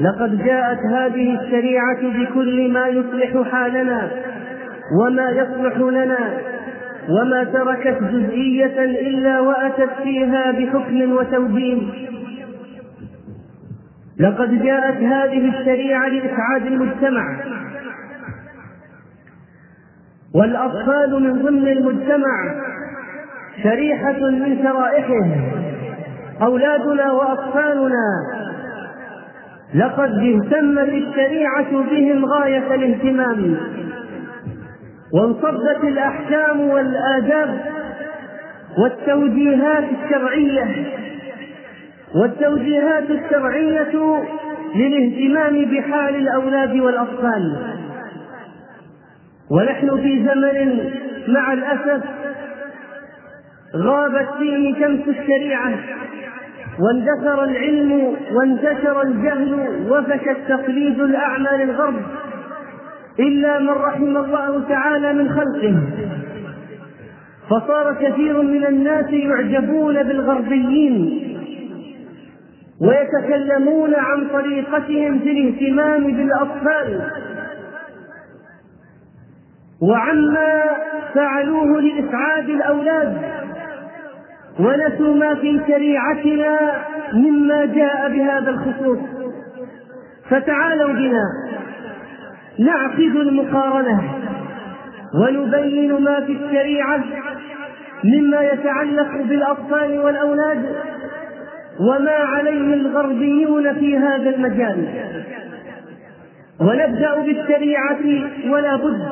لقد جاءت هذه الشريعة بكل ما يصلح حالنا وما يصلح لنا وما تركت جزئية إلا وأتت فيها بحكم وتوجيه. لقد جاءت هذه الشريعة لإسعاد المجتمع. والأطفال من ضمن المجتمع شريحة من شرائحه أولادنا وأطفالنا. لقد اهتمت الشريعة بهم غاية الاهتمام وانصبت الأحكام والآداب والتوجيهات الشرعية والتوجيهات الشرعية للاهتمام بحال الأولاد والأطفال. ونحن في زمن مع الأسف غابت فيه شمس الشريعة واندثر العلم وانتشر الجهل وفشى التقليد الأعمى للغرب إلا من رحم الله تعالى من خلقه. فصار كثير من الناس يعجبون بالغربيين ويتكلمون عن طريقتهم في الاهتمام بالأطفال. وعما فعلوه لإسعاد الأولاد. ونسوا ما في شريعتنا مما جاء بهذا الخصوص. فتعالوا بنا. نعقد المقارنة. ونبين ما في الشريعة مما يتعلق بالأطفال والأولاد وما عليه الغربيون في هذا المجال. ونبدأ بالشريعة ولا بد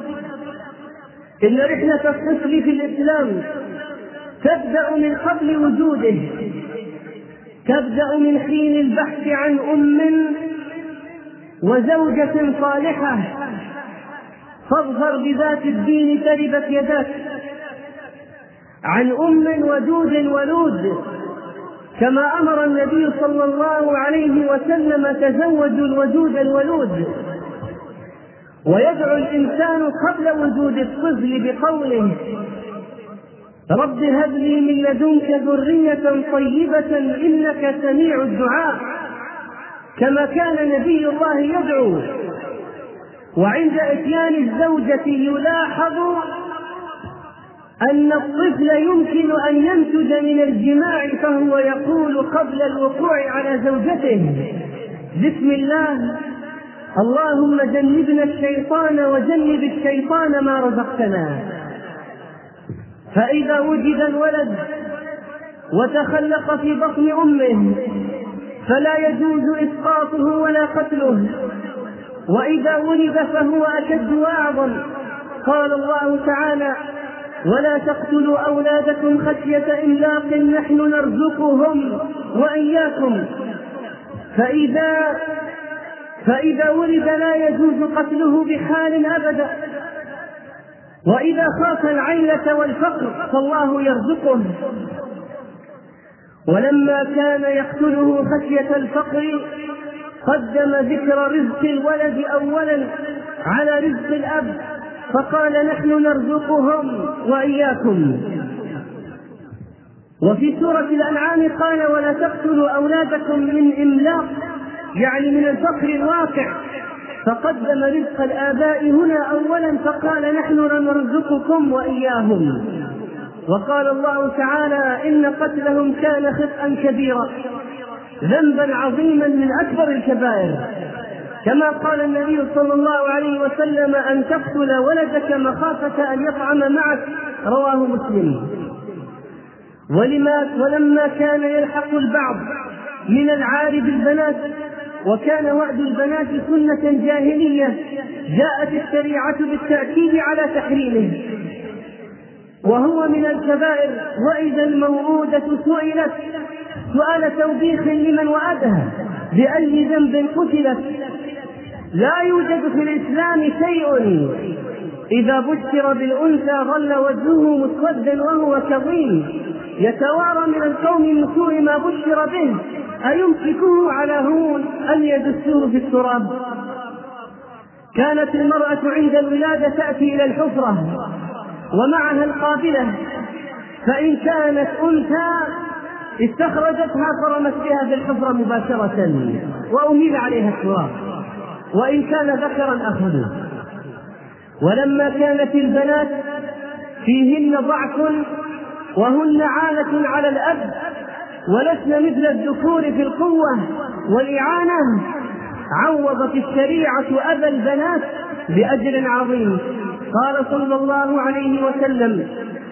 إن رحلة الطفل في الإسلام تبدأ من قبل وجوده. تبدأ من حين البحث عن أم وزوجة صالحة. فاظهر بذات الدين تربت يداك. عن أم ودود ولود. كما أمر النبي صلى الله عليه وسلم تزوجوا الودود الولود. ويدعو الإنسان قبل وجود الطفل بقوله رب هب لي من لدنك ذرية طيبة إنك سميع الدعاء كما كان نبي الله يدعو. وعند إتيان الزوجة يلاحظ أن الطفل يمكن أن ينتج من الجماع فهو يقول قبل الوقوع على زوجته بسم الله اللهم جنبنا الشيطان وجنب الشيطان ما رزقتنا. فإذا وجد الولد وتخلق في بطن أمه فلا يجوز إسقاطه ولا قتله. وإذا ولد فهو أشد وأعظم. قال الله تعالى ولا تقتلوا أولادكم خشية إملاق نحن نرزقهم وإياكم. فإذا فإذا ولد لا يجوز قتله بحال أبدا. وإذا خاف العيلة والفقر فالله يرزقه ولما كان يقتله خشية الفقر قدم ذكر رزق الولد أولا على رزق الأب فقال نحن نرزقهم وإياكم. وفي سورة الأنعام قال ولا تقتلوا أولادكم من إملاق يعني من الفقر الواقع. فقدم رزق الآباء هنا أولا فقال نحن نرزقكم وإياهم. وقال الله تعالى إن قتلهم كان خطأ كبيرا. ذنبا عظيما من أكبر الكبائر. كما قال النبي صلى الله عليه وسلم أن تقتل ولدك مخافة أن يطعم معك. رواه مسلم. ولما ولما كان يلحق البعض من العار بالبنات وكان وعد البنات سنة جاهلية جاءت الشريعة بالتأكيد على تحريمه. وهو من الكبائر وإذا الموءودة سئلت سؤال توبيخ لمن وعدها بأي ذنب قتلت. لا يوجد في الإسلام شيء إذا بشر بالأنثى ظل وجهه مسودا وهو كظيم. يتوارى من القوم من سوء ما بشر به. أيمسكه على هون أم يدسوه في التراب؟ كانت المرأة عند الولادة تأتي إلى الحفرة ومعها القابلة فإن كانت أنثى استخرجتها فرمت بها في الحفرة مباشرة وأميل عليها التراب. وإن كان ذكرا أخذوه ولما كانت البنات فيهن ضعف وهن عانة على الأب ولسن مثل الذكور في القوة والإعانة. عوضت الشريعة أبا البنات بأجر عظيم. قال صلى الله عليه وسلم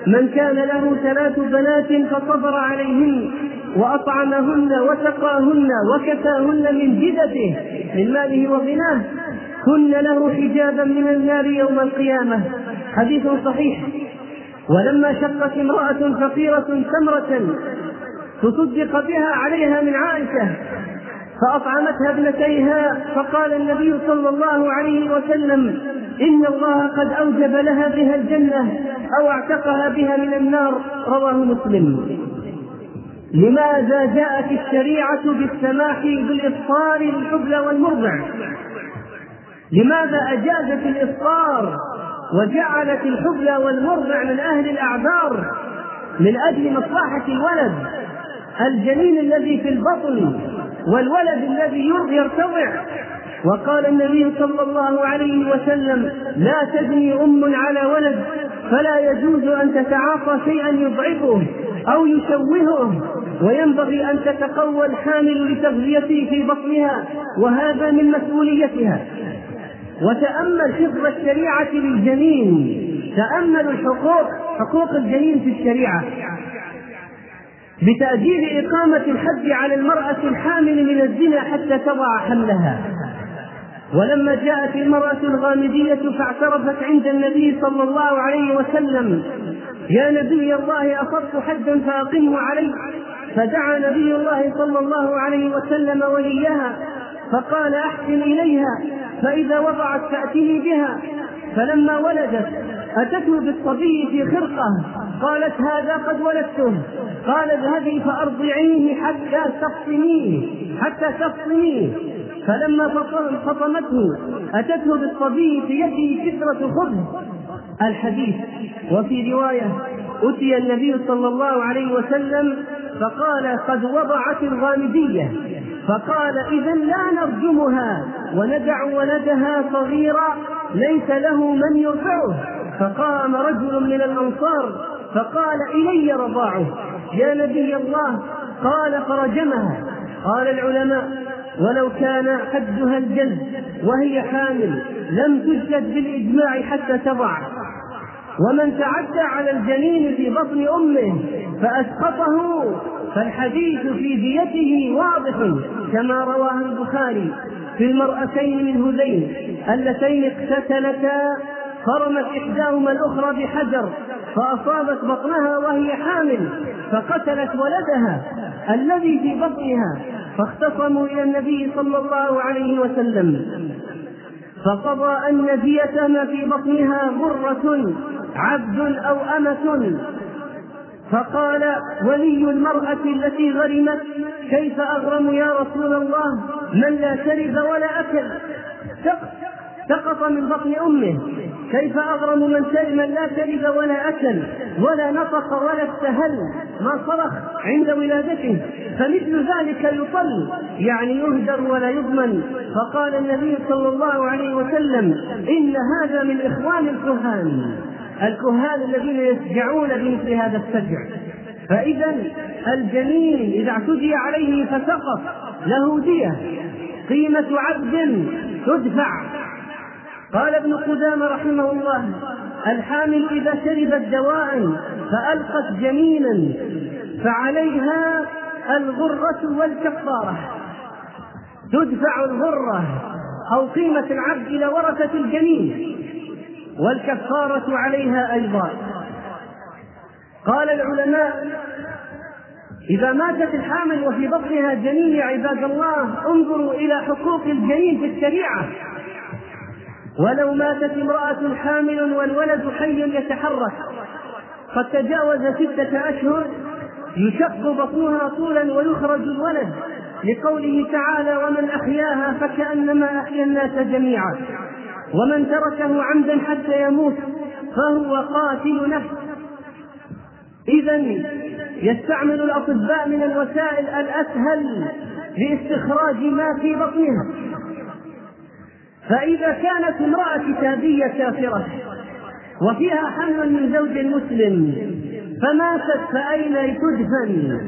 من كان له ثلاث بنات فصبر عليهن وأطعمهن وسقاهن وكساهن من جدته من ماله وغناه. كن له حجابا من النار يوم القيامة. حديث صحيح. ولما شقت امرأة فقيرة تمرة تصدق بها عليها من عائشة فأطعمتها ابنتيها فقال النبي صلى الله عليه وسلم إن الله قد أوجب لها بها الجنة أو اعتقها بها من النار رواه مسلم. لماذا جاءت الشريعة بالسماح بالإفطار للحبلى والمرضع؟ لماذا أجازت الإفطار وجعلت الحبلى والمرضع من أهل الأعذار من أجل مصلحة الولد الجنين الذي في البطن والولد الذي يرتضع. وقال النبي صلى الله عليه وسلم لا تبني أم على ولد فلا يجوز أن تتعاطى شيئا يضعفه أو يشوهه وينبغي أن تتقوى الحامل لتغذيته في بطنها وهذا من مسؤوليتها. وتأمل حفظ الشريعة للجنين. تأملوا الحقوق حقوق الجنين في الشريعة. بتأجيل إقامة الحد على المرأة الحامل من الزنا حتى تضع حملها ولما جاءت المرأة الغامدية فاعترفت عند النبي صلى الله عليه وسلم. يا نبي الله أصبت حدا فأقمه علي فدعا نبي الله صلى الله عليه وسلم وليها فقال أحسن إليها. فإذا وضعت فأتني بها فلما ولدت أتته بالصبي في خرقة قالت هذا قد ولدته قال اذهبي فأرضعيه حتى تفطميه حتى تفطميه. فلما فطمته أتته بالصبي في يده كسرة خبز. الحديث وفي رواية أتي النبي صلى الله عليه وسلم فقال قد وضعت الغامدية. فقال إذا لا نرجمها وندع ولدها صغيرا ليس له من يرفعه. فقام رجل من الأنصار فقال إلي رضاعه. يا نبي الله قال فرجمها. قال العلماء ولو كان حدها الجلد وهي حامل لم تجلد بالإجماع حتى تضع. ومن تعدى على الجنين في بطن أمه فأسقطه فالحديث في ديته واضح كما رواه البخاري في المرأتين من هذين اللتين اقتتلتا فرمت إحداهما الأخرى بحجر فأصابت بطنها وهي حامل فقتلت ولدها الذي في بطنها فاختصموا إلى النبي صلى الله عليه وسلم. فقضى أن دية ما في بطنها غرة عبد أو أمة. فقال ولي المرأة التي غرمت كيف أغرم يا رسول الله؟ من لا شرب ولا أكل. سقط من بطن أمه. كيف أغرم من سلم لا كذب ولا أكل؟ ولا نطق ولا استهل. ما صرخ عند ولادته. فمثل ذلك يطل يعني يهدر ولا يضمن. فقال النبي صلى الله عليه وسلم إن هذا من إخوان الكهان. الكهان الذين يسجعون بمثل هذا السجع. فإذا الجنين إذا اعتدي عليه فسقط له دية قيمة عبد تدفع. قال ابن قدامة رحمه الله الحامل إذا شربت دواء فألقت جنينا فعليها الغرة والكفارة. تدفع الغرة أو قيمة العبد إلى ورثة الجنين. والكفارة عليها أيضا. قال العلماء إذا ماتت الحامل وفي بطنها جنين يا عباد الله انظروا إلى حقوق الجنين في الشريعة. ولو ماتت امرأة حامل والولد حي يتحرك قد تجاوز ستة أشهر يشق بطنها طولا ويخرج الولد. لقوله تعالى ومن أحياها فكأنما أحيا الناس جميعا. ومن تركه عمدا حتى يموت فهو قاتل نفس إذا يستعمل الأطباء من الوسائل الأسهل لاستخراج ما في بطنها. فإذا كانت امرأة كتابية كافرة وفيها حمل من زوج مسلم فماتت فأين تدفن؟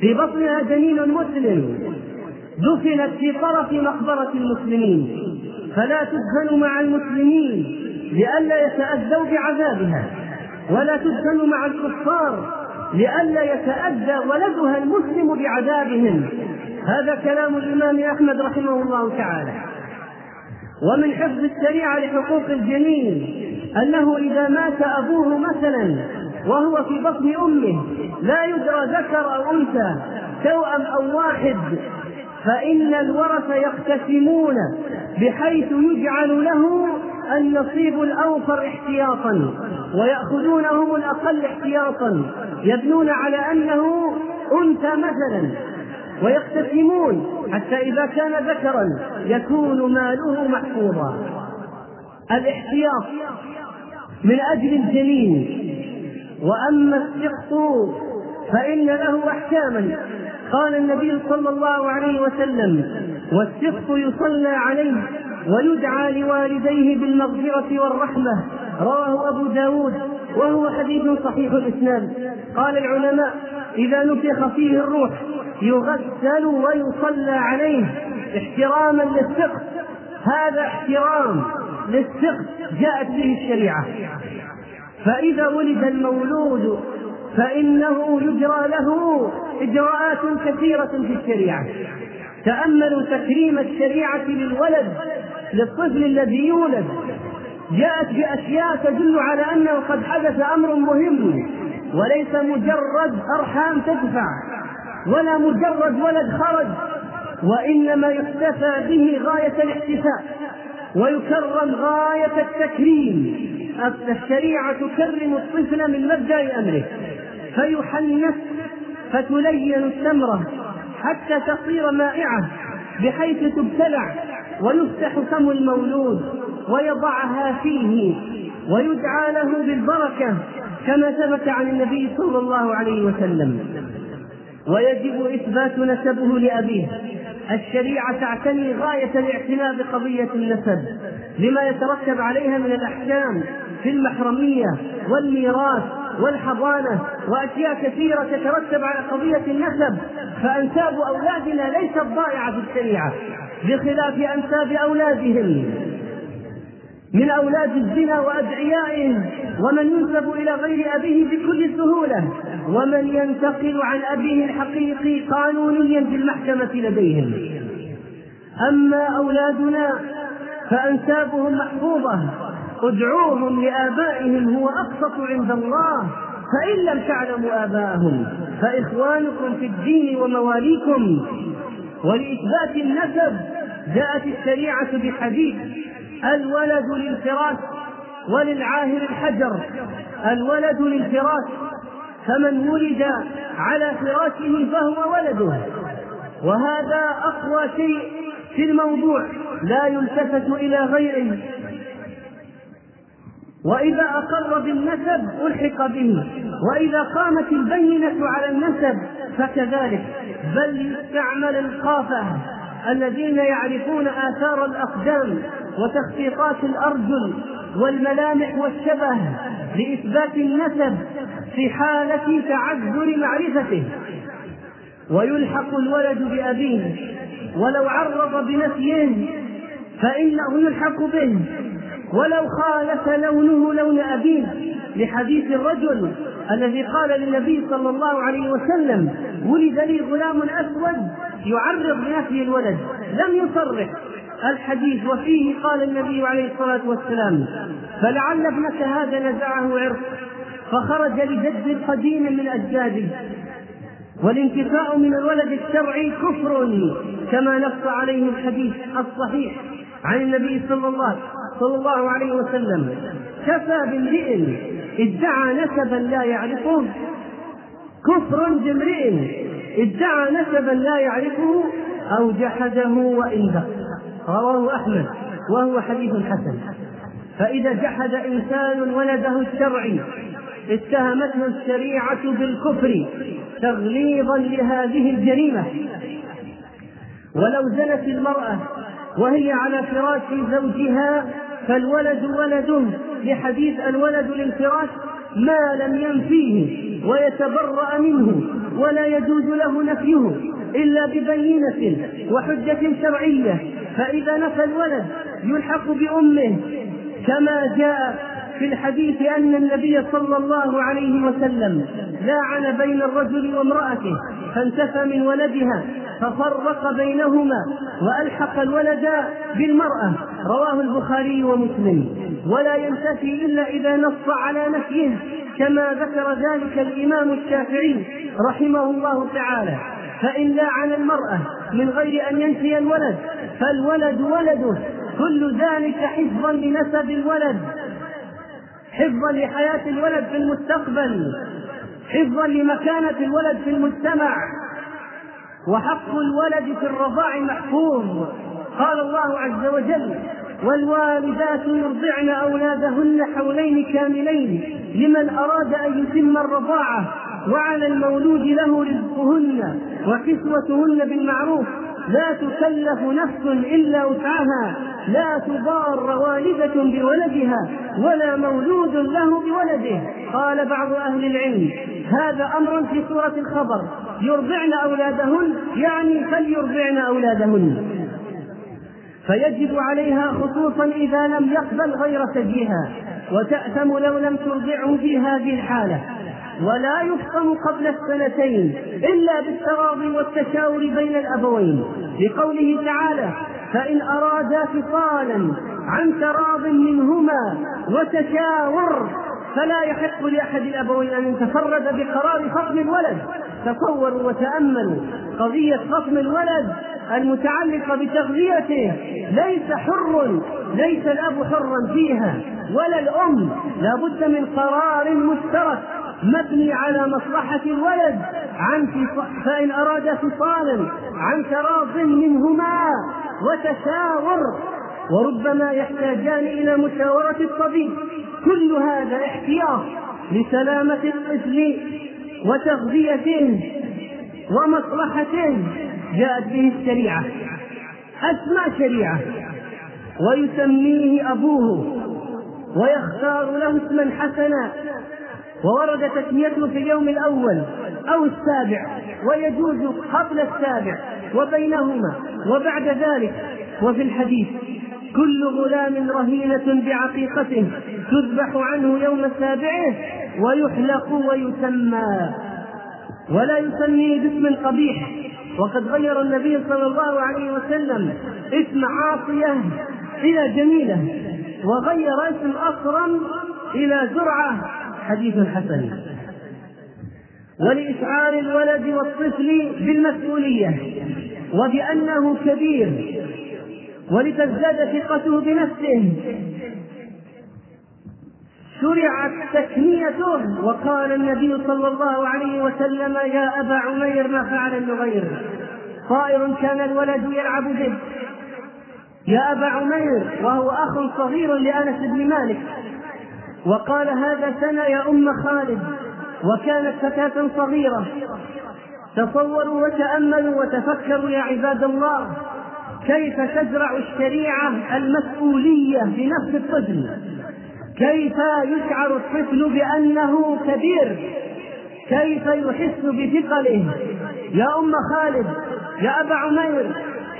في بطنها جنين مسلم. دفنت في طرف مقبرة المسلمين. فلا تدفن مع المسلمين لئلا يتأذوا بعذابها ولا تدفن مع الكفار لئلا يتأذى ولدها المسلم بعذابهم. هذا كلام الإمام أحمد رحمه الله تعالى. ومن حفظ الشريعة لحقوق الجنين أنه إذا مات أبوه مثلا وهو في بطن أمه لا يدرى ذكر أو أنثى توأم أو واحد فإن الورثة يقتسمون بحيث يجعل له النصيب الأوفر احتياطا ويأخذون هم الأقل احتياطا يبنون على أنه أنثى مثلا ويقتسمون حتى إذا كان ذكرا يكون ماله محفوظا. الاحتياط من أجل الجنين وأما السقط فإن له أحكاما. قال النبي صلى الله عليه وسلم والسقط يصلى عليه ويدعى لوالديه بالمغفرة والرحمة. رواه أبو داود وهو حديث صحيح الإسناد. قال العلماء إذا نفخ فيه الروح يغسل ويصلى عليه احتراما للسقف هذا احترام للسقف جاءت به الشريعة. فإذا ولد المولود فإنه يجرى له إجراءات كثيرة في الشريعة. تأملوا تكريم الشريعة للولد للطفل الذي يولد. جاءت بأشياء تدل على أنه قد حدث أمر مهم وليس مجرد أرحام تدفع ولا مجرد ولد خرج وإنما يحتفى به غاية الاحتفاء ويكرم غاية التكريم. الشريعة تكرم الطفل من مبدأ أمره فيحنث فتلين الثمرة حتى تصير مائعة بحيث تبتلع ويفتح فم المولود ويضعها فيه ويدعى له بالبركة كما ثبت عن النبي صلى الله عليه وسلم. ويجب إثبات نسبه لأبيه. الشريعة تعتني غاية الاعتناء بقضية النسب لما يترتب عليها من الأحكام في المحرمية والميراث والحضانة وأشياء كثيرة تترتب على قضية النسب. فأنساب أولادنا ليست ضائعة في الشريعة بخلاف أنساب أولادهم. من أولاد الزنا وأدعيائهم ومن ينسب إلى غير أبيه بكل سهولة. ومن ينتقل عن أبيه الحقيقي قانونيا في المحكمة لديهم. أما أولادنا فأنسابهم محفوظة ادعوهم لآبائهم هو أقسط عند الله فإن لم تعلموا آباءهم فإخوانكم في الدين ومواليكم. ولإثبات النسب جاءت الشريعة بحديث الولد للفراش وللعاهر الحجر. الولد للفراش فمن ولد على فراشه فهو ولده. وهذا أقوى شيء في الموضوع لا يلتفت إلى غيره. وإذا أقر بالنسب ألحق به وإذا قامت البينة على النسب فكذلك. بل يستعمل القافة الذين يعرفون آثار الأقدام وتخطيطات الأرجل والملامح والشبه لإثبات النسب في حالة تعذر معرفته. ويلحق الولد بأبيه ولو عرض بنفيه فإنه يلحق به. ولو خالف لونه لون أبيه لحديث الرجل الذي قال للنبي صلى الله عليه وسلم ولد لي غلام أسود يعرض بنفي الولد لم يصرح. الحديث وفيه قال النبي عليه الصلاة والسلام فلعل ابنك هذا نزعه عرق فخرج لجد قديم من أجداده. والانتفاء من الولد الشرعي كفر كما نص عليه الحديث الصحيح عن النبي صلى الله صلى الله عليه وسلم. كفى بامرئ ادعى نسبا لا يعرفه. كفر بامرئ ادعى نسبا لا يعرفه أو جحده وان دق رواه أحمد وهو حديث حسن. فإذا جحد إنسان ولده الشرعي اتهمته الشريعة بالكفر تغليظا لهذه الجريمة. ولو زنت المرأة وهي على فراش زوجها فالولد ولده لحديث الولد للفراش ما لم ينفيه ويتبرأ منه ولا يجوز له نفيه إلا ببينة وحجة شرعية. فإذا نفى الولد يلحق بأمه كما جاء في الحديث أن النبي صلى الله عليه وسلم لاعن بين الرجل وامرأته فانتفى من ولدها ففرق بينهما وألحق الولد بالمرأة. رواه البخاري ومسلم. ولا ينتفي إلا إذا نص على نفيه كما ذكر ذلك الإمام الشافعي رحمه الله تعالى. فإن لاعن المرأة من غير أن ينفي الولد فالولد ولده. كل ذلك حفظا لنسب الولد حفظا لحياة الولد في المستقبل حفظا لمكانة الولد في المجتمع. وحق الولد في الرضاع محفوظ. قال الله عز وجل والوالدات يرضعن أولادهن حولين كاملين لمن أراد أن يتم الرضاعة وعلى المولود له رزقهن وكسوتهن بالمعروف. لا تكلف نفس إلا وسعها. لا تضار والدة بولدها ولا مولود له بولده. قال بعض أهل العلم هذا أمر في سورة الخبر. يرضعن أولادهن؟ يعني فليرضعن أولادهن. فيجب عليها خصوصا إذا لم يقبل غير ثديها وتأثم لو لم ترضعه في هذه الحالة. ولا يفطم قبل السنتين إلا بالتراضي والتشاور بين الأبوين. لقوله تعالى فإن أرادا فصالا عن تراض منهما وتشاور فلا يحق لأحد الأبوين أن يتفرد بقرار خصم الولد. تصوروا وتأملوا. قضية خصم الولد المتعلقة بتغذيته ليس حر ليس الأب حرا فيها. ولا الأم لا بد من قرار مشترك. مبني على مصلحة الولد. عن فإن أراد فصالا عن تراض منهما وتشاور. وربما يحتاجان إلى مشاورة الطبيب. كل هذا احتياط لسلامة الطفل وتغذيته ومصلحته جاءت به الشريعة. أسمى شريعة. ويسميه أبوه. ويختار له اسما حسنا. وورد تسميته في اليوم الأول أو السابع ويجوز قبل السابع وبينهما وبعد ذلك. وفي الحديث كل غلام رهينة بعقيقته تذبح عنه يوم سابعه ويحلق ويسمى ولا يسميه باسم قبيح. وقد غير النبي صلى الله عليه وسلم اسم عاصية إلى جميلة وغير اسم أصرا إلى زرعة حديث حسن ولإشعار الولد والطفل بالمسؤولية وبأنه كبير ولتزداد ثقته بنفسه. شرعت تكنيته وقال النبي صلى الله عليه وسلم يا أبا عمير ما فعل النغير؟ طائر كان الولد يلعب به. يا أبا عمير وهو أخ صغير لأنس بن مالك. وقال هذا سنة يا أم خالد وكانت فتاة صغيرة. تصوروا وتأملوا وتفكروا يا عباد الله كيف تزرع الشريعة المسؤولية في نفس الطفل. كيف يشعر الطفل بأنه كبير. كيف يحس بثقله. يا أم خالد يا أبا عمير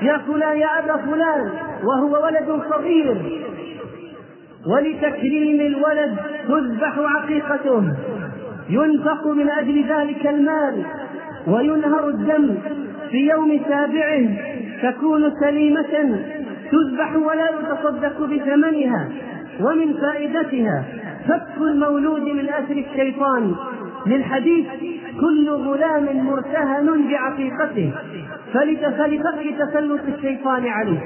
يا فلان يا أبا فلان وهو ولد صغير. ولتكريم الولد تذبح عقيقته. ينفق من أجل ذلك المال وينهر الدم في يوم سابعه تكون سليمة تذبح ولا يتصدق بثمنها ومن فائدتها فك المولود من أسر الشيطان. للحديث كل غلام مرتهن بعقيقته. فلفك تسلط الشيطان عليه.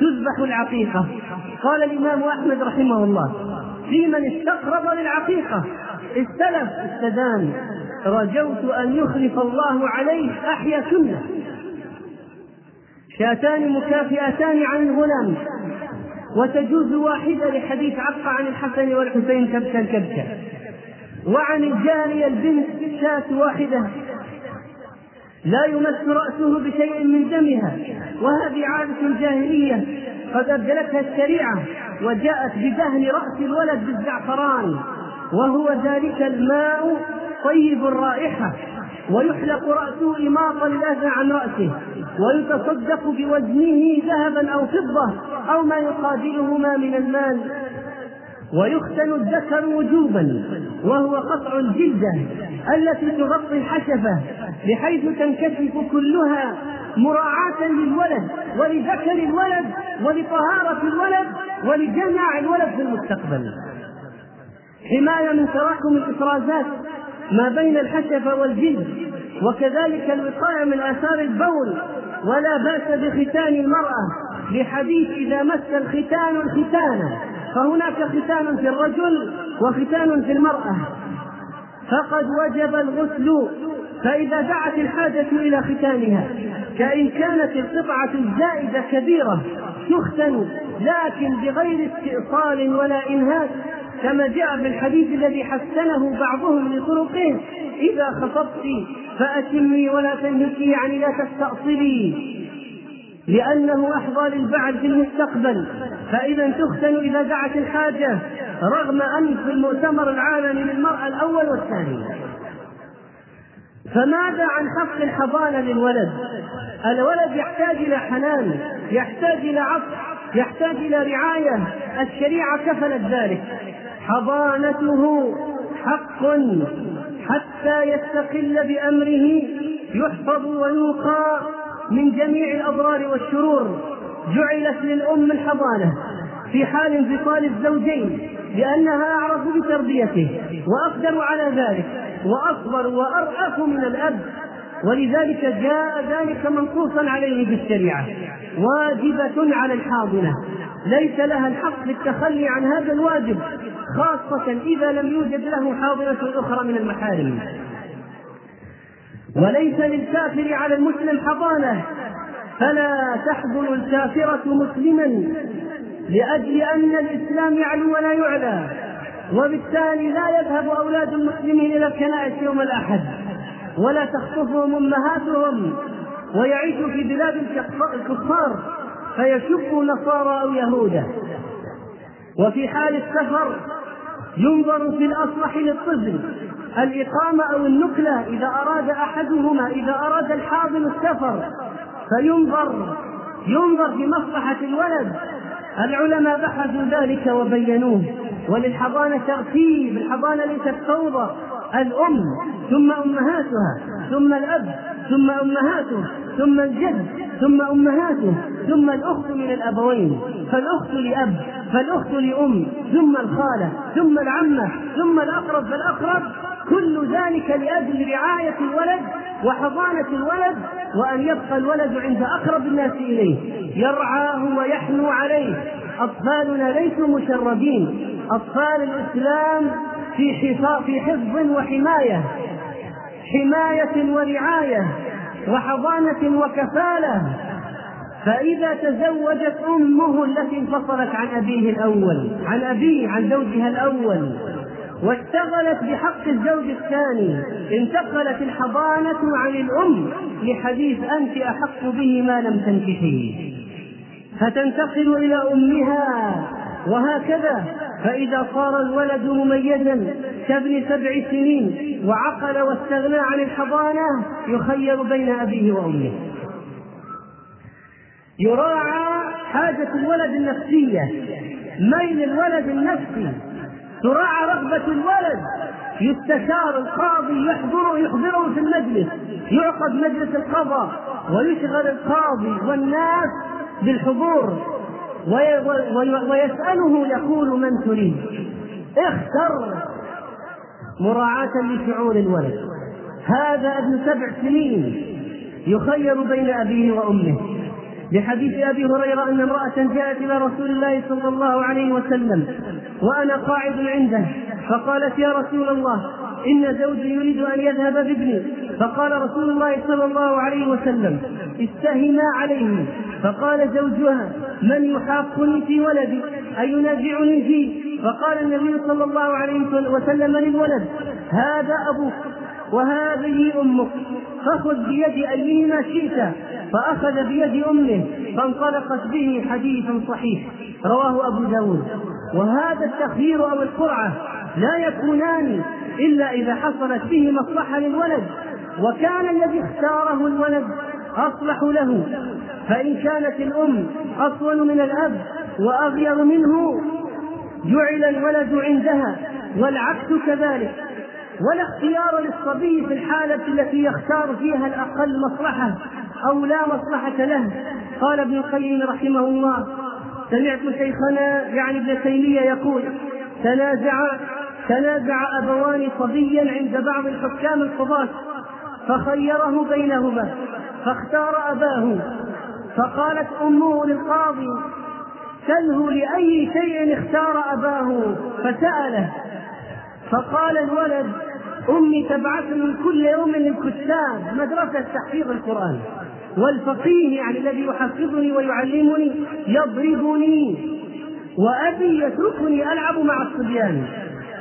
تذبح العقيقة. قال الإمام أحمد رحمه الله في من استقرض للعقيقة؟ استلف استدان رجوت أن يخلف الله عليه أحيا سنة. شاتان مكافئتان عن الغلام وتجوز واحدة لحديث عق عن الحسن والحسين كبشا كبشا. وعن الجارية البنت شاة واحدة لا يمس رأسه بشيء من دمها وهذه عادة جاهلية قد أبدلتها الشريعة وجاءت بدهن رأس الولد بالزعفران وهو ذلك الماء طيب الرائحة ويحلق رأسه إماطا الأذى عن رأسه ويتصدق بوزنه ذهبا أو فضة أو ما يقابلهما من المال. ويختن الذكر وجوبا وهو قطع الجلدة التي تغطي الحشفة بحيث تنكشف كلها مراعاة للولد ولذكر الولد ولطهارة الولد ولجمع الولد في المستقبل. حماية من تراكم الإفرازات ما بين الحشفة والجلد وكذلك الوقاية من آثار البول ولا بأس بختان المرأة لحديث إذا مس الختان الختان فهناك ختان في الرجل وختان في المرأة. فقد وجب الغسل فإذا دعت الحاجة إلى ختانها. كإن كانت القطعة الزائدة كبيرة تختن لكن بغير استئصال ولا إنهاك كما جاء في الحديث الذي حسنه بعضهم لطرقه إذا خطبت فأتمي ولا تنهكي يعني لا تستأصلي. لأنه أحظى للبعد في المستقبل. فإذا تختن إذا دعت الحاجة رغم أن في المؤتمر العالمي للمرأة الأول والثاني فماذا عن حق الحضانة للولد؟ الولد يحتاج إلى حنان، يحتاج إلى عطف، يحتاج إلى رعاية، الشريعة كفلت ذلك، حضانته حق. حتى يستقل بأمره يحفظ ويوقى. من جميع الأضرار والشرور جعلت للأم الحضانة في حال انفصال الزوجين لأنها أعرف بتربيته وأقدر على ذلك وأصبر وأرأف من الأب. ولذلك جاء ذلك منصوصا عليه في الشريعة واجبة على الحاضنة. ليس لها الحق في التخلي عن هذا الواجب خاصة إذا لم يوجد له حاضنة أخرى من المحارم. وليس للكافر على المسلم حضانة. فلا تحضن الكافرة مسلما لأجل أن الإسلام يعلو ولا يعلى وبالتالي لا يذهب أولاد المسلمين إلى الكنائس يوم الأحد ولا تخطفهم أمهاتهم ويعيشوا في بلاد الكفار فيشبوا نصارى أو يهودا وفي حال السفر ينظر في الأصلح للطفل الإقامة أو النقلة إذا أراد أحدهما إذا أراد الحاضن السفر فينظر ينظر في مصلحة الولد. العلماء بحثوا ذلك وبينوه. وللحضانة ترتيب الحضانة ليست فوضى. الأم ثم أمهاتها ثم الأب ثم أمهاته ثم الجد ثم أمهاته ثم الأخت من الأبوين فالأخت لأب فالأخت لأم ثم الخالة ثم العمة ثم الأقرب فالأقرب. كل ذلك لأجل رعاية الولد وحضانة الولد وأن يبقى الولد عند أقرب الناس إليه. يرعاه ويحنو عليه. أطفالنا ليسوا مشردين. أطفال الإسلام في في حفظ وحماية. حماية ورعاية وحضانة وكفالة. فإذا تزوجت أمه التي انفصلت عن أبيه الأول عن أبيه عن زوجها الأول واشتغلت بحق الزوج الثاني. انتقلت الحضانة عن الأم لحديث أنت أحق به ما لم تنكحيه فتنتقل إلى أمها. وهكذا فإذا صار الولد مميزا كابن سبع سنين وعقل واستغنى عن الحضانة يخير بين أبيه وأمه. يراعى حاجة الولد النفسية. ميل الولد النفسي تراعى رغبة الولد. يستشار القاضي يحضر يحضره في المجلس. يعقد مجلس القضاء ويشغل القاضي والناس بالحضور. ويسأله يقول من تريد. اختر مراعاة لشعور الولد. هذا ابن سبع سنين يخير بين أبيه وأمه. لحديث أبي هريرة أن امرأة جاءت إلى رسول الله صلى الله عليه وسلم وأنا قاعد عنده فقالت يا رسول الله إن زوجي يريد أن يذهب بابني. فقال رسول الله صلى الله عليه وسلم استهما عليه. فقال زوجها من يحاقني في ولدي؟ أي ينازعني فيه؟ فقال النبي صلى الله عليه وسلم للولد هذا أبوك وهذه أمك. فخذ بيد أيهما شئت فأخذ بيد أمه فانطلقت به حديث صحيح رواه أبو داود. وهذا التخيير أو القرعة لا يكونان إلا إذا حصلت به مصلحة للولد وكان الذي اختاره الولد أصلح له. فإن كانت الأم أصون من الأب وأغير منه جعل الولد عندها والعكس كذلك. ولا اختيار للصبي في الحالة التي يختار فيها الأقل مصلحة أو لا مصلحة له. قال ابن القيم رحمه الله سمعت شيخنا يعني ابن تيمية يقول تنازع تنازع أبوان صبيا عند بعض الحكام القضاة فخيره بينهما فاختار أباه. فقالت أمه للقاضي سله لأي شيء اختار أباه؟ فسأله فقال الولد أمي تبعثني كل يوم للكتاب مدرسة تحفيظ القرآن. والفقيه يعني الذي يحفظني ويعلمني يضربني وأبي يتركني ألعب مع الصبيان.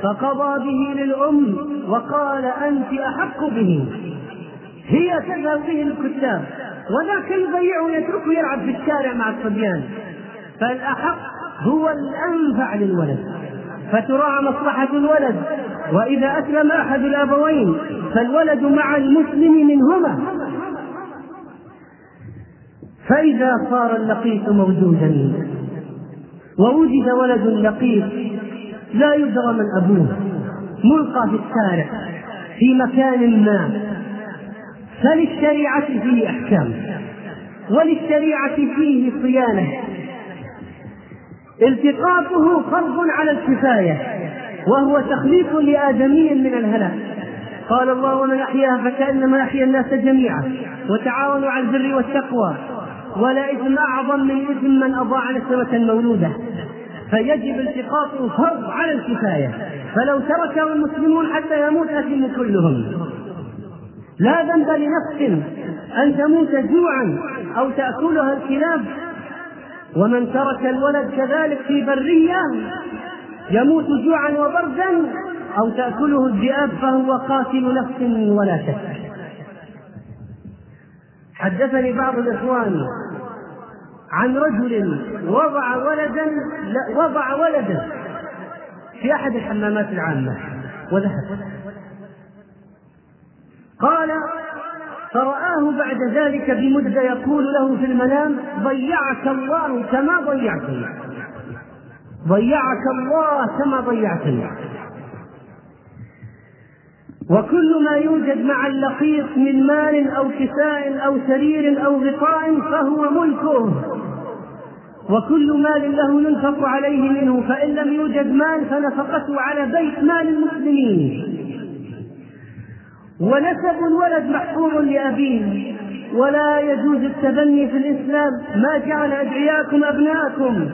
فقضى به للأم وقال أنت أحق به. هي تذهب به للكتاب وذاك يضيعه يتركه يلعب في الشارع مع الصبيان. فالأحق هو الأنفع للولد. فتراعى مصلحة الولد. وإذا أسلم أحد الأبوين فالولد مع المسلم منهما. فإذا صار اللقيط موجودا. ووجد ولد لقيط لا يدرى من أبوه ملقى في الشارع في مكان ما. فللشريعة فيه أحكام وللشريعة فيه صيانة. التقاطه فرض على الكفاية وهو تخليف لآدمي من الهلاك. قال الله ومن أحياها فكأنما أحيا الناس جميعا وتعاونوا على البر والتقوى. ولا إثم أعظم من إثم من أضاع نسمة مولودة. فيجب التقاطه فرض على الكفاية. فلو تركه المسلمون حتى يموت أثم كلهم. لا ذنب لنفس أن تموت جوعا أو تأكلها الكلاب ومن ترك الولد كذلك في برية يموت جوعا وبردا أو تأكله الذئاب فهو قاتل نفس ولا شك. حدثني بعض الإخوان عن رجل وضع ولدا وضع ولدا في أحد الحمامات العامة وذهب. قال فرآه بعد ذلك بمدة يقول له في المنام ضيعك الله كما ضيعتني ضيعك الله كما ضيعتني وكل ما يوجد مع اللقيط من مال أو كساء أو سرير أو غطاء فهو ملكه. وكل مال له ينفق عليه منه فإن لم يوجد مال فنفقته على بيت مال المسلمين. ونسب الولد محفوظ لأبيه. ولا يجوز التبني في الإسلام ما جعل أدعياكم أبناءكم.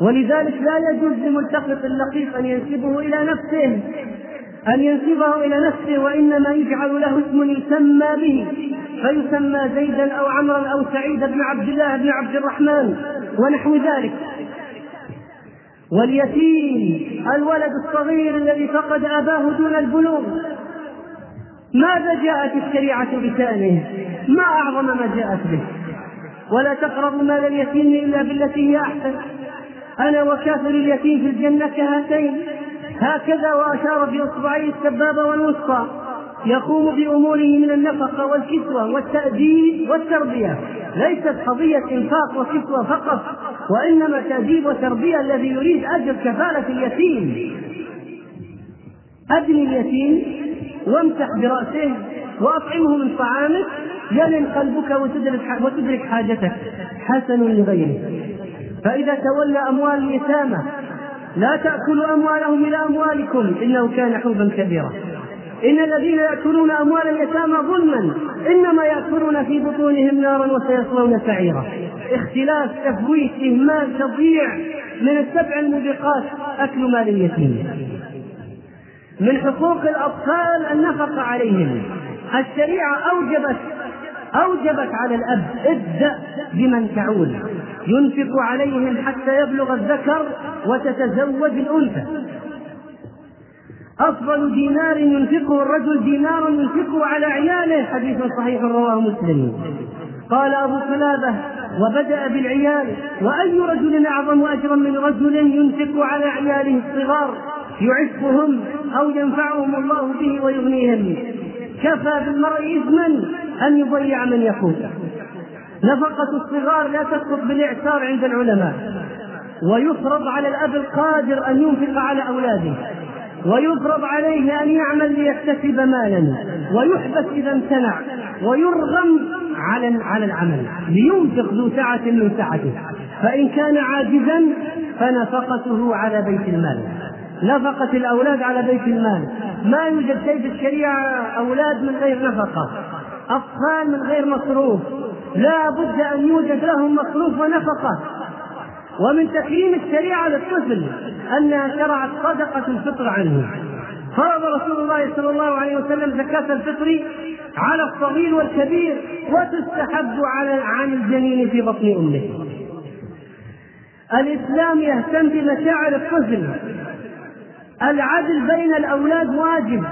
ولذلك لا يجوز لملتقط اللقيط أن ينسبه إلى نفسه. أن ينسبه إلى نفسه وإنما يجعل له اسم يسمى به. فيسمى زيدا أو عمرا أو سعيد بن عبد الله بن عبد الرحمن ونحو ذلك. واليتيم الولد الصغير الذي فقد أباه دون البلوغ. ماذا جاءت الشريعة بشأنه؟ ما أعظم ما جاءت به. ولا تقربوا مال اليتيم إلا بالتي هي أحسن. أنا وكافر اليتيم في الجنة كهاتين. هكذا وأشار بإصبعيه السبابة والوسطى يقوم بأموره من النفقة والكسوة والتأديب والتربية. ليست قضية إنفاق وكسوة فقط وإنما تأديب وتربية الذي يريد أجر كفالة اليتيم. أبني اليتيم وامسح برأسه وأطعمه من طعامك يلن قلبك وتدرك حاجتك. حسن لغيره. فإذا تولى أموال اليتامى لا تأكلوا أموالهم إلى أموالكم. إنه كان حوبا كبيرا. إن الذين يأكلون أموال اليتامى ظلما إنما يأكلون في بطونهم نارا وسيصلون سعيرا. اختلاف تفويت إهمال تضييع من السبع الموبقات أكل مال اليتيم. من حقوق الأطفال النفقة عليهم. الشريعة أوجبت أوجبت على الأب إبدأ بمن تعول ينفق عليهم حتى يبلغ الذكر وتتزوج الأنثى. أفضل دينار ينفقه الرجل دينار ينفقه على عياله. حديث صحيح رواه مسلم. قال أبو قلابة وبدأ بالعيال وأي رجل أعظم أجرا من رجل ينفق على عياله الصغار؟ يعفهم أو ينفعهم الله به ويغنيهم. كفى بالمرء إثما أن يضيع من يقوته نفقة الصغار لا تسقط بالإعسار عند العلماء. ويفرض على الأب القادر أن ينفق على أولاده. ويفرض عليه أن يعمل ليكتسب مالا. ويحبس إذا امتنع. ويرغم على على العمل. لينفق ذو سعة من سعته. فإن كان عاجزا فنفقته على بيت المال. نفقة الأولاد على بيت المال. ما يوجد شيء في الشريعة أولاد من غير نفقة. أطفال من غير مصروف. لا بد أن يوجد لهم مصروف ونفقة. ومن تكريم الشريعة للطفل أنها شرعت صدقة الفطر عنه. فرض رسول الله صلى الله عليه وسلم زكاة الفطر على الصغير والكبير وتستحب على عن الجنين في بطن أمه. الإسلام يهتم بمشاعر الطفل. العدل بين الأولاد واجب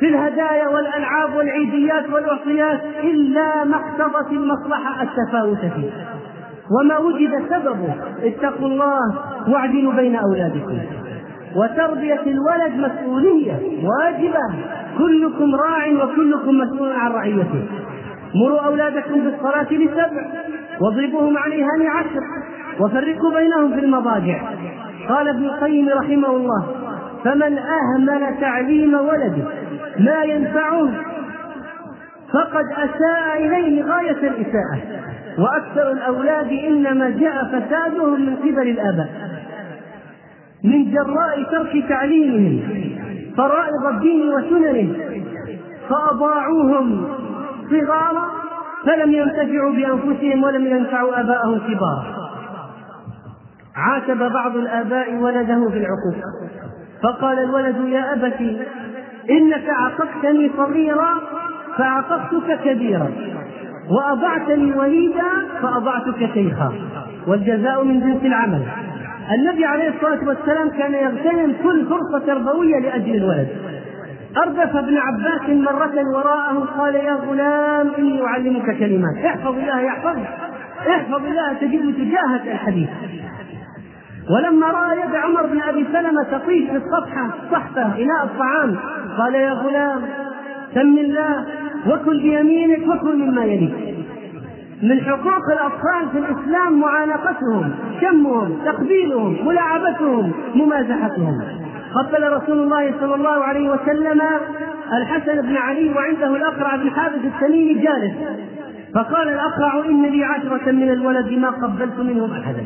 في الهدايا والألعاب والعيديات والأعطيات إلا ما اقتضت المصلحة التفاوت فيه. وما وجد سببه اتقوا الله واعدلوا بين أولادكم. وتربية الولد مسؤولية واجبة. كلكم راع وكلكم مسؤول عن رعيته. مروا أولادكم بالصلاة لسبع واضربوهم عليها لعشر وفرقوا بينهم في المضاجع. قال ابن القيم رحمه الله فمن أهمل تعليم ولده ما ينفعه فقد أساء إليه غاية الإساءة. وأكثر الأولاد إنما جاء فسادهم من قبل الآباء. من جراء ترك تعليمهم فرائض الدين وسننه فأضاعوهم صغارا فلم ينتفعوا بأنفسهم ولم ينفعوا آباءهم كبارا. عاتب بعض الآباء ولده في العقوق فقال الولد يا أبت إنك عققتني صغيرا فعققتك كبيرا وأضعتني وليدا فأضعتك شيخا والجزاء من جنس العمل. النبي عليه الصلاة والسلام كان يغتنم كل فرصة تربوية لأجل الولد. أردف ابن عباس مرة وراءه قال يا غلام إني أعلمك كلمات. احفظ الله يحفظك. احفظ الله تجد تجاهك الحديث. ولما رأى يد عمر بن أبي سلمة تطيش في الصفحة صحفه اناء الطعام قال يا غلام سم الله وكل بيمينك وكل مما يليك. من حقوق الأطفال في الإسلام معانقتهم شمهم تقبيلهم ملاعبتهم ممازحتهم. قبل رسول الله صلى الله عليه وسلم الحسن بن علي وعنده الأقرع بن حابس التميمي جالس فقال الأقرع إن لي عشرة من الولد ما قبلت منهم أحدا.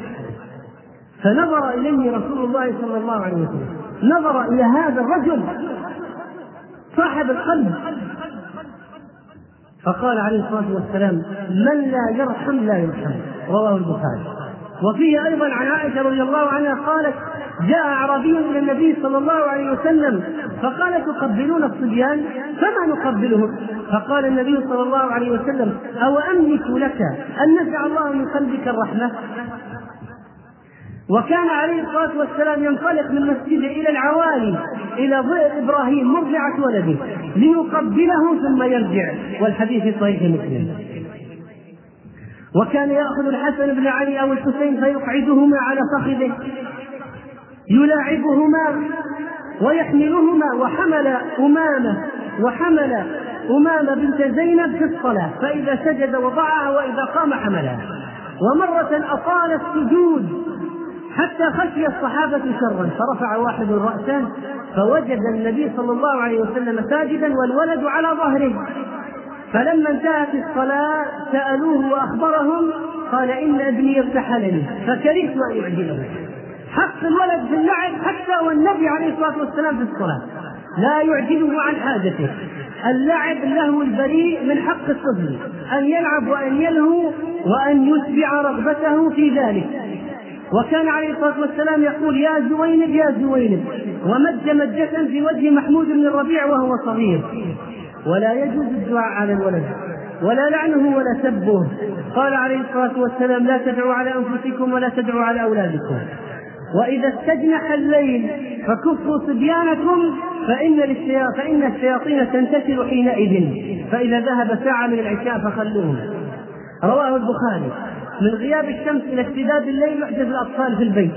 فنظر إليه رسول الله صلى الله عليه وسلم. نظر إلى هذا الرجل. صاحب القلب. فقال عليه الصلاة والسلام من لا يرحم لا يرحم. رواه البخاري. وفيه أيضا عن عائشة رضي الله عنها قالت جاء أعرابي إلى النبي صلى الله عليه وسلم فقال تقبلون الصبيان؟ فما نقبلهم؟ فقال النبي صلى الله عليه وسلم أو أملك لك أن نزع الله من قلبك الرحمة؟ وكان عليه الصلاة والسلام ينطلق من مسجده إلى العوالي إلى ضئر إبراهيم مرضعة ولده ليقبله ثم يرجع والحديث في صحيح مسلم. وكان يأخذ الحسن بن علي أو الحسين فيقعدهما على فخذه يلاعبهما ويحملهما وحمل أمامة وحمل أمامة بنت زينب في الصلاة فإذا سجد وضعها وإذا قام حملها. ومرة أطال السجود حتى خشي الصحابة شرا. فرفع واحد رأسه فوجد النبي صلى الله عليه وسلم ساجدا والولد على ظهره. فلما انتهت الصلاة سألوه وأخبرهم قال إن ابني ارتحلني. فكرهت أن أعجله حق الولد في اللعب حتى والنبي عليه الصلاة والسلام في الصلاة. لا يعجله عن حاجته. اللعب له البريء من حق الطفل. أن يلعب وأن يلهو وأن يتبع رغبته في ذلك. وكان عليه الصلاة والسلام يقول يا زوينب يا زوينب ومد مجة في وجه محمود بن الربيع وهو صغير. ولا يجوز الدعاء على الولد ولا لعنه ولا سبه. قال عليه الصلاة والسلام لا تدعوا على أنفسكم ولا تدعوا على أولادكم. وإذا استجنح الليل فكفوا صبيانكم فإن فإن الشياطين تنتشر حينئذ. فإذا ذهب ساعة من العشاء فخلوهم. رواه البخاري. من غياب الشمس إلى اشتداد الليل يحدث الأطفال في البيت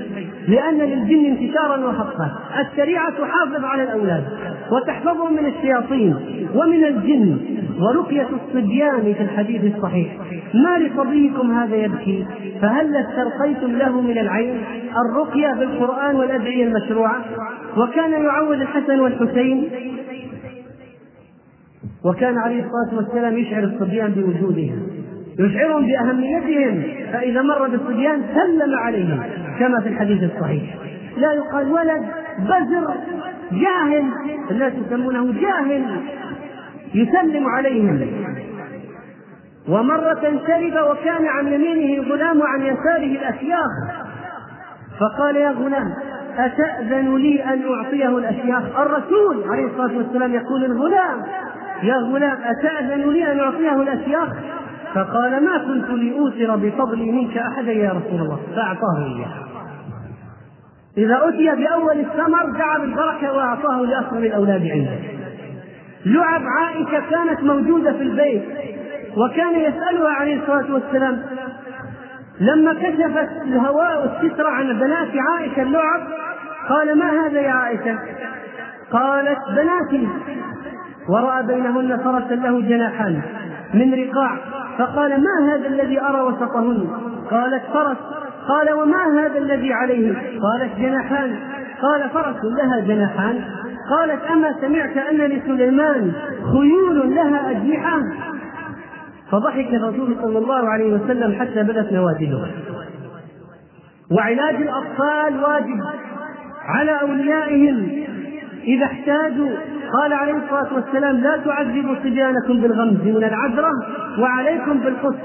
لأن للجن انتشارا وخطا الشريعة تحافظ على الأولاد وتحفظهم من الشياطين ومن الجن. ورقية الصبيان في الحديث الصحيح. ما لصبيكم هذا يبكي؟ فهل استرقيتم له من العين الرقية في القران والأدعية المشروعة؟ وكان يعود الحسن والحسين. وكان عليه الصلاة والسلام يشعر الصبيان بوجودهم يشعرهم بأهميتهم فإذا مر بالصبيان سلم عليهم كما في الحديث الصحيح. لا يقال ولد بزر جاهل الناس يسمونه جاهل يسلم عليهم. ومرة شرب وكان عن يمينه غلام وعن يساره الأشياخ فقال يا غلام أتأذن لي أن أعطيه الأشياخ؟ الرسول عليه الصلاة والسلام يقول الغلام يا غلام أتأذن لي أن أعطيه الأشياخ؟ فقال ما كنت لأوثر بفضلي منك أحدا يا رسول الله؟ فأعطاه إياه. إذا أتي بأول الثمر دعا بالبركة وأعطاه لأصغر الأولاد عنده. لعب عائشة كانت موجودة في البيت وكان يسألها عليه الصلاة والسلام. لما كشفت الهواء الستر عن بنات عائشة اللعب قال ما هذا يا عائشة؟ قالت بناتي ورأى بينهن فرسا له جناحان. من رقاع. فقال ما هذا الذي أرى وسطهن؟ قالت فرس. قال وما هذا الذي عليه؟ قالت جناحان. قال فرس لها جناحان. قالت أما سمعت أن لسليمان خيول لها أجنحة فضحك الرسول صلى الله عليه وسلم حتى بدت نوادله وعلاج الأطفال واجب على أوليائهم. إذا احتاجوا قال عليه الصلاة والسلام لا تعذبوا صبيانكم بالغمز من العذرة وعليكم بالقص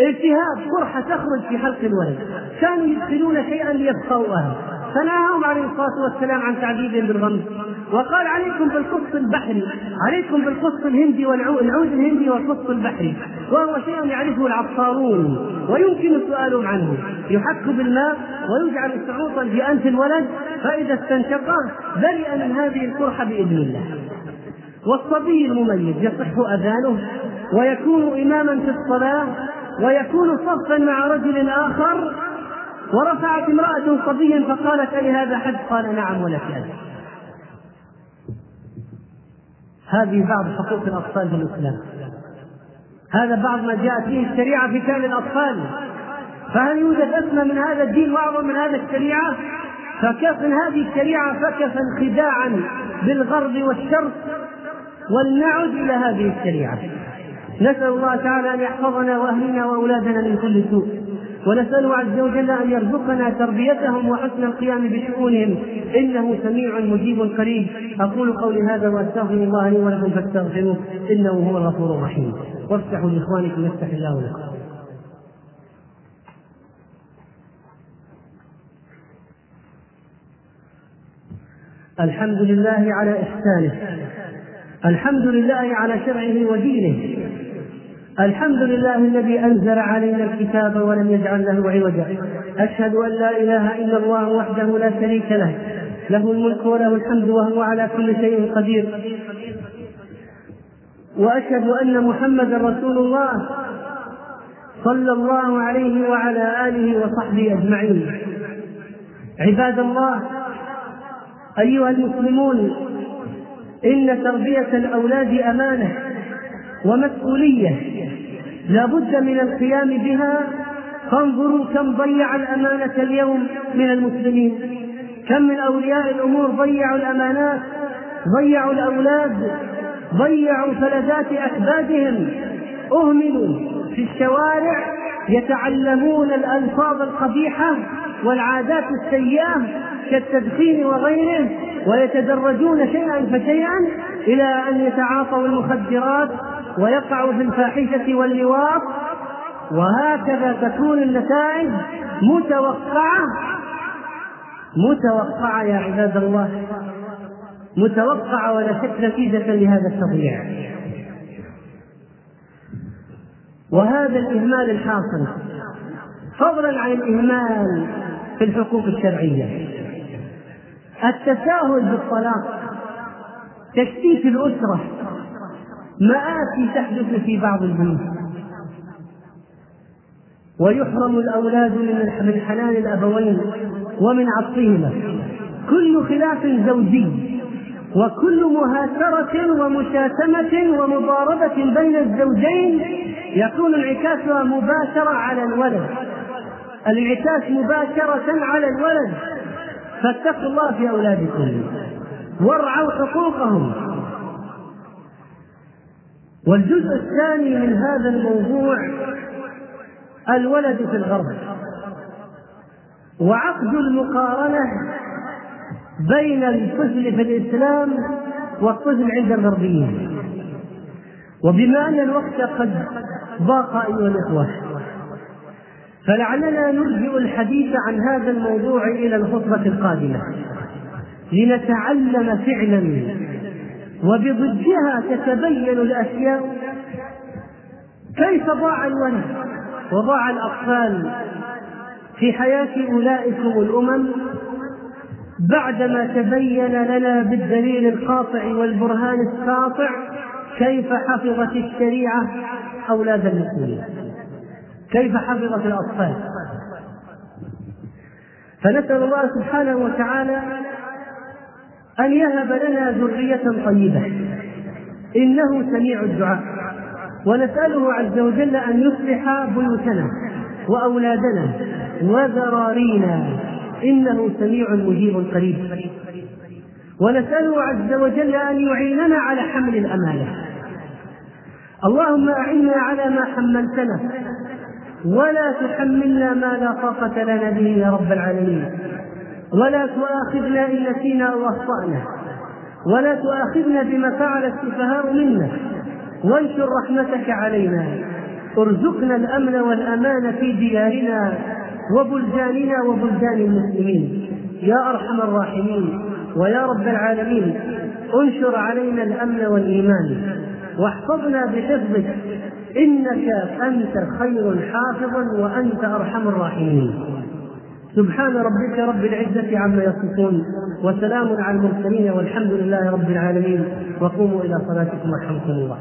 التهاب قرحة تخرج في حلق الولد. كانوا يدخلون شيئا ليبقوها فنهاهم عليه الصلاة والسلام عن تعذيبهم بالغمز وقال عليكم بالقص البحري. عليكم بالقص الهندي والعود الهندي والقص البحري. وهو شيء يعرفه العطارون ويمكن السؤال عنه. يحك بالماء ويجعل سعوطا في أنف الولد. فإذا استنشقه برئ من هذه القرحه بإذن الله. والصبي المميز يصح أذانه ويكون إماما في الصلاة ويكون صفا مع رجل آخر ورفعت امرأة صبيا فقالت ألي هذا حد؟ قال نعم ولك أجر. هذه بعض حقوق الأطفال في الإسلام. هذا بعض ما جاءت به الشريعة في شأن الأطفال. فهل يوجد أسمى من هذا الدين وأعظم من هذا الشريعة؟ فكف من هذه الشريعة فكفا خداعا بالغرب والشرق ولنعد إلى هذه الشريعة. نسأل الله تعالى أن يحفظنا وأهلنا وأولادنا من كل سوء. ونسأله عز وجل أن يرزقنا تربيتهم وحسن القيام بشؤونهم. إنه سميع مجيب قريب. أقول قولي هذا وأستغفر الله لي ولكم فاستغفروه. إنه هو الغفور الرحيم. وافتحوا لإخوانكم يفتح الله لكم. الحمد لله على إحسانه. الحمد لله على شرعه ودينه. الحمد لله الذي أنزل علينا الكتاب ولم يجعل له عوجا. أشهد أن لا إله إلا الله وحده لا شريك له. له الملك وله الحمد وهو على كل شيء قدير. وأشهد أن محمدا رسول الله صلى الله عليه وعلى آله وصحبه أجمعين. عباد الله أيها المسلمون إن تربية الأولاد أمانة. ومسؤولية. لا بد من القيام بها. فانظروا كم ضيع الأمانة اليوم من المسلمين. كم من أولياء الأمور ضيعوا الأمانات ضيعوا الأولاد ضيعوا فلذات أكبادهم أهملوا في الشوارع يتعلمون الألفاظ القبيحة والعادات السيئة كالتدخين وغيره ويتدرجون شيئا فشيئا إلى أن يتعاطوا المخدرات ويقعوا في الفاحشة واللواط. وهكذا تكون النتائج متوقعة. متوقعة يا عباد الله. متوقعة ولا شك نتيجة لهذا التضييع. وهذا الإهمال الحاصل فضلا عن الإهمال في الحقوق الشرعية. التساهل بالطلاق تشتيت الأسرة مآسي تحدث في بعض البيوت. ويحرم الأولاد من حنان الأبوين ومن عطفهما كل خلاف زوجي. وكل مهاترة ومشاتمة ومضاربة بين الزوجين يكون انعكاسها مباشرة على الولد. الانعكاس مباشرة على الولد. فاتقوا الله في أولادكم. وارعوا حقوقهم. والجزء الثاني من هذا الموضوع الولد في الغرب. وعقد المقارنة بين الطفل في الإسلام والطفل عند الغربيين. وبما أن الوقت قد ضاق أيها الإخوة فلعلنا نرجئ الحديث عن هذا الموضوع إلى الخطبة القادمة. لنتعلم فعلا وبضدها تتبين الأشياء كيف ضاع الولد وضاع الأطفال في حياة أولئكم الأمم بعدما تبين لنا بالدليل القاطع والبرهان الساطع كيف حفظت الشريعة أولاد المسلمين؟ كيف حفظت الأطفال؟ فنسأل الله سبحانه وتعالى أن يهب لنا ذرية طيبة. إنه سميع الدعاء. ونسأله عز وجل أن يصلح بيوتنا وأولادنا وذرارينا. إنه سميع مجيب قريب. ونسأله عز وجل أن يعيننا على حمل الأمانة. اللهم أعنا على ما حملتنا. ولا تحملنا ما لا طاقة لنا به يا رب العالمين. ولا تؤاخذنا إن نسينا أو أخطأنا. ولا تؤاخذنا بما فعل السفهاء منا. وانشر رحمتك علينا. ارزقنا الأمن والأمان في ديارنا. وبلداننا وبلدان المسلمين. يا أرحم الراحمين ويا رب العالمين انشر علينا الأمن والإيمان. واحفظنا بحفظك. إنك أنت خير حافظا وأنت أرحم الراحمين. سبحان ربك رب العزة عما يصفون وسلام على المرسلين والحمد لله رب العالمين. وقوموا إلى صلاتكم ورحمة الله.